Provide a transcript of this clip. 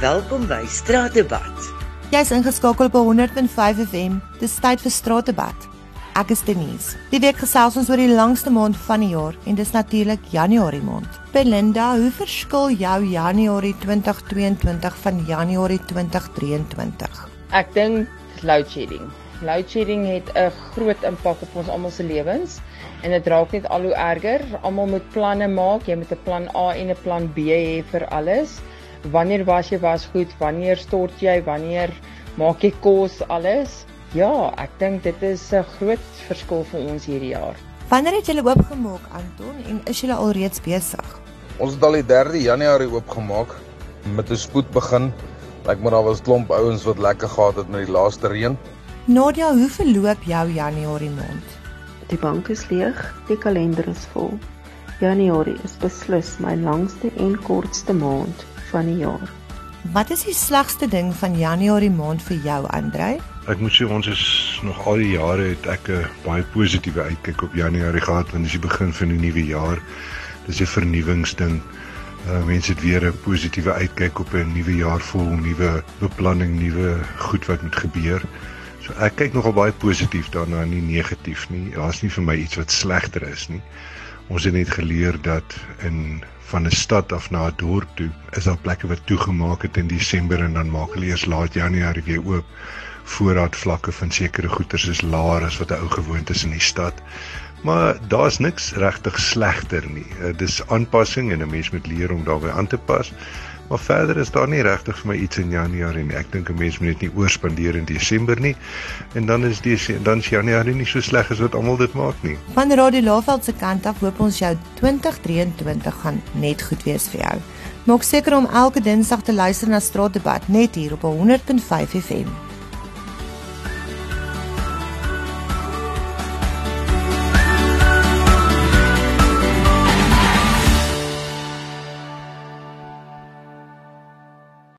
Welkom by Straatdebat. Jy's ingeskakel op 100.5 FM. Dis tyd vir Straatdebat. Ek is Denise. Die week gesels ons oor die langste maand van die jaar en dis natuurlik Januarie maand. Belinda, hoe verskil jou Januarie 2022 van Januarie 2023? Ek dink load shedding. Load shedding het 'n groot impak op ons almal se lewens en dit raak net al hoe erger. Almal moet planne maak. Jy moet 'n plan A en 'n plan B hê vir alles. Wanneer was jy was goed? Wanneer stort jy? Wanneer maak jy kos? Alles. Ja, ek dink dit is 'n groot verskil vir ons hierdie jaar. Wanneer het julle oopgemaak, Anton, en is julle alreeds besig? Ons het al die 3 Januarie oopgemaak met 'n spoed begin. Lyk maar daar was klomp ouens wat lekker gehad het met die laaste reën. Nadia, hoe verloop jou Januarie maand? Die bank is leeg, die kalender is vol. Januarie is beslis my langste en kortste maand van die jaar. Wat is die slegste ding van Januarie maand vir jou, Andrei? Ek moet sê ons is nog al die jare het ek 'n baie positiewe uitkyk op Januarie gehad want dis die begin van die nuwe jaar. Dis 'n vernuwingsding. Uh, mense het weer 'n positiewe uitkyk op 'n nuwe jaar vol nuwe beplanning, nuwe goed wat moet gebeur. So ek kyk nogal baie positief daarna, nie negatief nie. Daar's nie vir my iets wat slegter is nie. Ons het net geleer dat in van 'n stad af na 'n dorp toe is daar plekke wat toegemaak het in Desember en dan maak hulle eers laat Januarie weer oop. Voorraadvlakke van sekere goederes is laer as wat 'n ou gewoonte is in die stad. Maar daar's niks regtig slegter nie. Uh, dis aanpassing en 'n mens moet leer om daarbey aan te pas. Maar verder is daar nie regtig vir my iets in Januarie nie. Ek dink 'n mens moet net nie oorspandeer in Desember nie. En dan is die dan is Januarie nie so sleg as wat almal dit maak nie. Van Radio Laveld se kant af hoop ons jou 2023 gaan net goed wees vir jou. Maak seker om elke Dinsdag te luister na Straatdebat net hier op 100.5 FM.